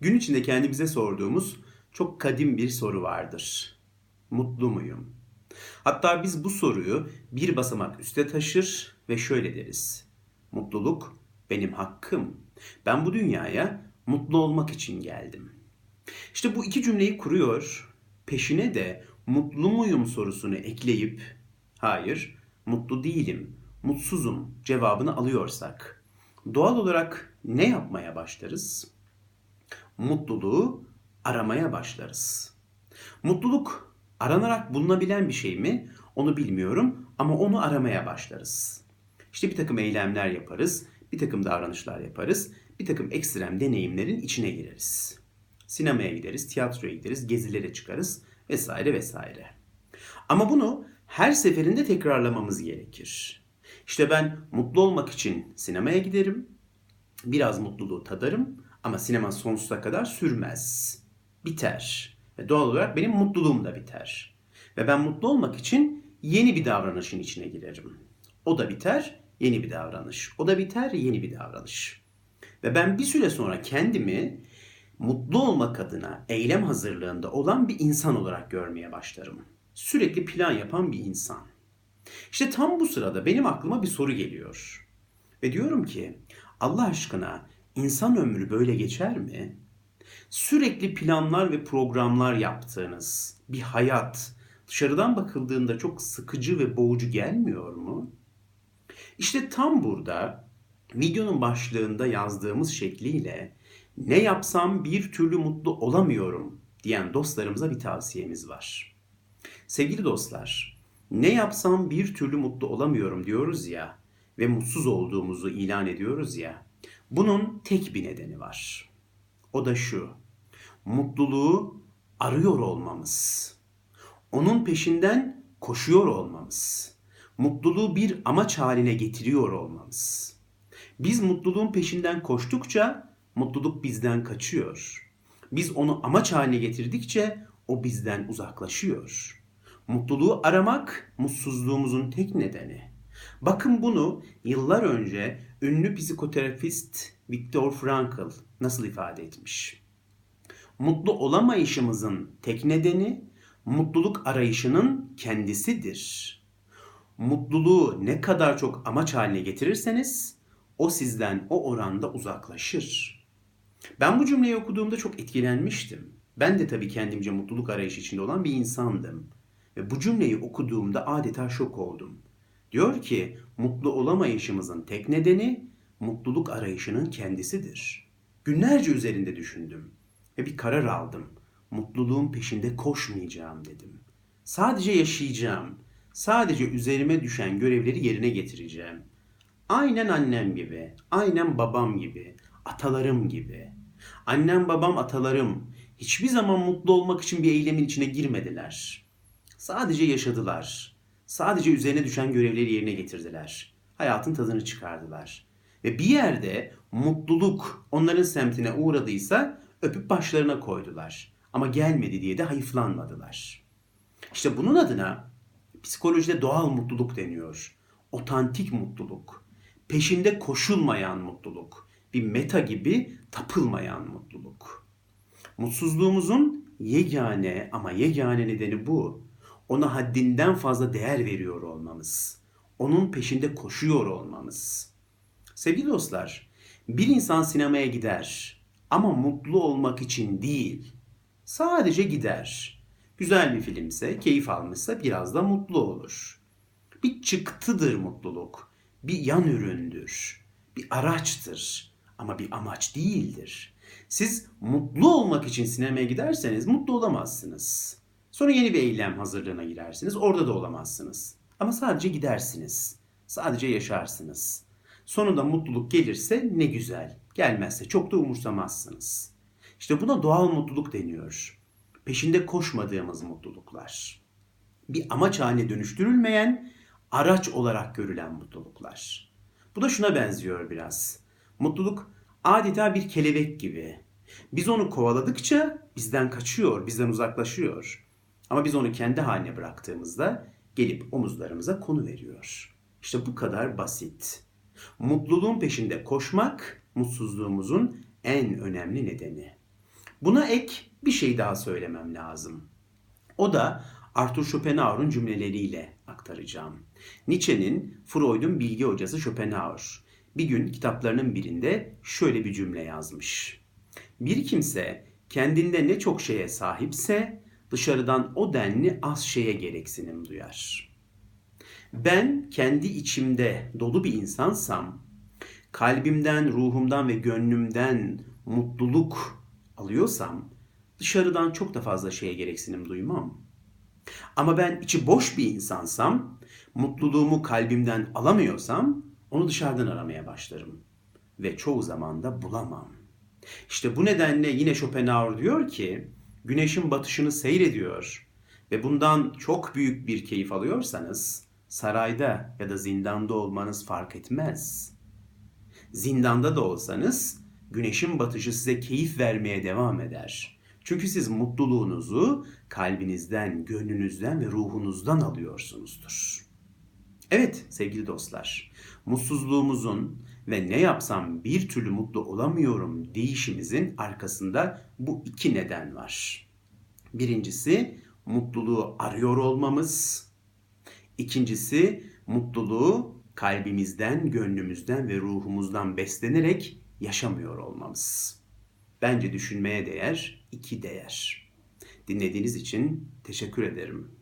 Gün içinde kendimize sorduğumuz çok kadim bir soru vardır. Mutlu muyum? Hatta biz bu soruyu bir basamak üste taşır ve şöyle deriz. Mutluluk benim hakkım. Ben bu dünyaya mutlu olmak için geldim. İşte bu iki cümleyi kuruyor, peşine de mutlu muyum sorusunu ekleyip hayır, mutlu değilim, mutsuzum cevabını alıyorsak doğal olarak ne yapmaya başlarız? Mutluluğu aramaya başlarız. Mutluluk aranarak bulunabilen bir şey mi? Onu bilmiyorum ama onu aramaya başlarız. İşte bir takım eylemler yaparız, bir takım davranışlar yaparız, bir takım ekstrem deneyimlerin içine gireriz. Sinemaya gideriz, tiyatroya gideriz, gezilere çıkarız vesaire vesaire. Ama bunu her seferinde tekrarlamamız gerekir. İşte ben mutlu olmak için sinemaya giderim, biraz mutluluğu tadarım ama sinema sonsuza kadar sürmez. Biter. Ve doğal olarak benim mutluluğum da biter. Ve ben mutlu olmak için yeni bir davranışın içine girerim. O da biter, yeni bir davranış. O da biter, yeni bir davranış. Ve ben bir süre sonra kendimi mutlu olmak adına eylem hazırlığında olan bir insan olarak görmeye başlarım. Sürekli plan yapan bir insan. İşte tam bu sırada benim aklıma bir soru geliyor. Ve diyorum ki Allah aşkına insan ömrü böyle geçer mi? Sürekli planlar ve programlar yaptığınız bir hayat dışarıdan bakıldığında çok sıkıcı ve boğucu gelmiyor mu? İşte tam burada videonun başlığında yazdığımız şekliyle ne yapsam bir türlü mutlu olamıyorum diyen dostlarımıza bir tavsiyemiz var. Sevgili dostlar, ne yapsam bir türlü mutlu olamıyorum diyoruz ya ve mutsuz olduğumuzu ilan ediyoruz ya. Bunun tek bir nedeni var. O da şu. Mutluluğu arıyor olmamız. Onun peşinden koşuyor olmamız. Mutluluğu bir amaç haline getiriyor olmamız. Biz mutluluğun peşinden koştukça mutluluk bizden kaçıyor. Biz onu amaç haline getirdikçe o bizden uzaklaşıyor. Mutluluğu aramak mutsuzluğumuzun tek nedeni. Bakın bunu yıllar önce ünlü psikoterapist Viktor Frankl nasıl ifade etmiş? Mutlu olamayışımızın tek nedeni mutluluk arayışının kendisidir. Mutluluğu ne kadar çok amaç haline getirirseniz o sizden o oranda uzaklaşır. Ben bu cümleyi okuduğumda çok etkilenmiştim. Ben de tabii kendimce mutluluk arayışı içinde olan bir insandım. Ve bu cümleyi okuduğumda adeta şok oldum. Diyor ki mutlu olamayışımızın tek nedeni mutluluk arayışının kendisidir. Günlerce üzerinde düşündüm ve bir karar aldım. Mutluluğun peşinde koşmayacağım dedim. Sadece yaşayacağım. Sadece üzerime düşen görevleri yerine getireceğim. Aynen annem gibi, aynen babam gibi, atalarım gibi. Annem, babam, atalarım hiçbir zaman mutlu olmak için bir eylemin içine girmediler. Sadece yaşadılar. Sadece üzerine düşen görevleri yerine getirdiler. Hayatın tadını çıkardılar. Ve bir yerde mutluluk onların semtine uğradıysa öpüp başlarına koydular. Ama gelmedi diye de hayıflanmadılar. İşte bunun adına psikolojide doğal mutluluk deniyor. Otantik mutluluk. Peşinde koşulmayan mutluluk. Bir meta gibi tapılmayan mutluluk. Mutsuzluğumuzun yegane ama yegane nedeni bu. Ona haddinden fazla değer veriyor olmamız. Onun peşinde koşuyor olmamız. Sevgili dostlar, bir insan sinemaya gider ama mutlu olmak için değil. Sadece gider. Güzel bir filmse, keyif almışsa biraz da mutlu olur. Bir çıktıdır mutluluk. Bir yan üründür. Bir araçtır ama bir amaç değildir. Siz mutlu olmak için sinemaya giderseniz mutlu olamazsınız. Sonra yeni bir eylem hazırlığına girersiniz. Orada da olamazsınız. Ama sadece gidersiniz. Sadece yaşarsınız. Sonunda mutluluk gelirse ne güzel. Gelmezse çok da umursamazsınız. İşte buna doğal mutluluk deniyor. Peşinde koşmadığımız mutluluklar. Bir amaç haline dönüştürülmeyen, araç olarak görülen mutluluklar. Bu da şuna benziyor biraz. Mutluluk adeta bir kelebek gibi. Biz onu kovaladıkça bizden kaçıyor, bizden uzaklaşıyor. Ama biz onu kendi haline bıraktığımızda gelip omuzlarımıza konu veriyor. İşte bu kadar basit. Mutluluğun peşinde koşmak mutsuzluğumuzun en önemli nedeni. Buna ek bir şey daha söylemem lazım. O da Arthur Schopenhauer'un cümleleriyle aktaracağım. Nietzsche'nin Freud'un bilgi hocası Schopenhauer bir gün kitaplarının birinde şöyle bir cümle yazmış. Bir kimse kendinde ne çok şeye sahipse dışarıdan o denli az şeye gereksinim duyar. Ben kendi içimde dolu bir insansam, kalbimden, ruhumdan ve gönlümden mutluluk alıyorsam dışarıdan çok da fazla şeye gereksinim duymam. Ama ben içi boş bir insansam, mutluluğumu kalbimden alamıyorsam onu dışarıdan aramaya başlarım ve çoğu zaman da bulamam. İşte bu nedenle yine Schopenhauer diyor ki, güneşin batışını seyrediyor ve bundan çok büyük bir keyif alıyorsanız sarayda ya da zindanda olmanız fark etmez. Zindanda da olsanız güneşin batışı size keyif vermeye devam eder. Çünkü siz mutluluğunuzu kalbinizden, gönlünüzden ve ruhunuzdan alıyorsunuzdur. Evet sevgili dostlar, mutsuzluğumuzun ve ne yapsam bir türlü mutlu olamıyorum deyişimizin arkasında bu iki neden var. Birincisi mutluluğu arıyor olmamız. İkincisi mutluluğu kalbimizden, gönlümüzden ve ruhumuzdan beslenerek yaşamıyor olmamız. Bence düşünmeye değer iki değer. Dinlediğiniz için teşekkür ederim.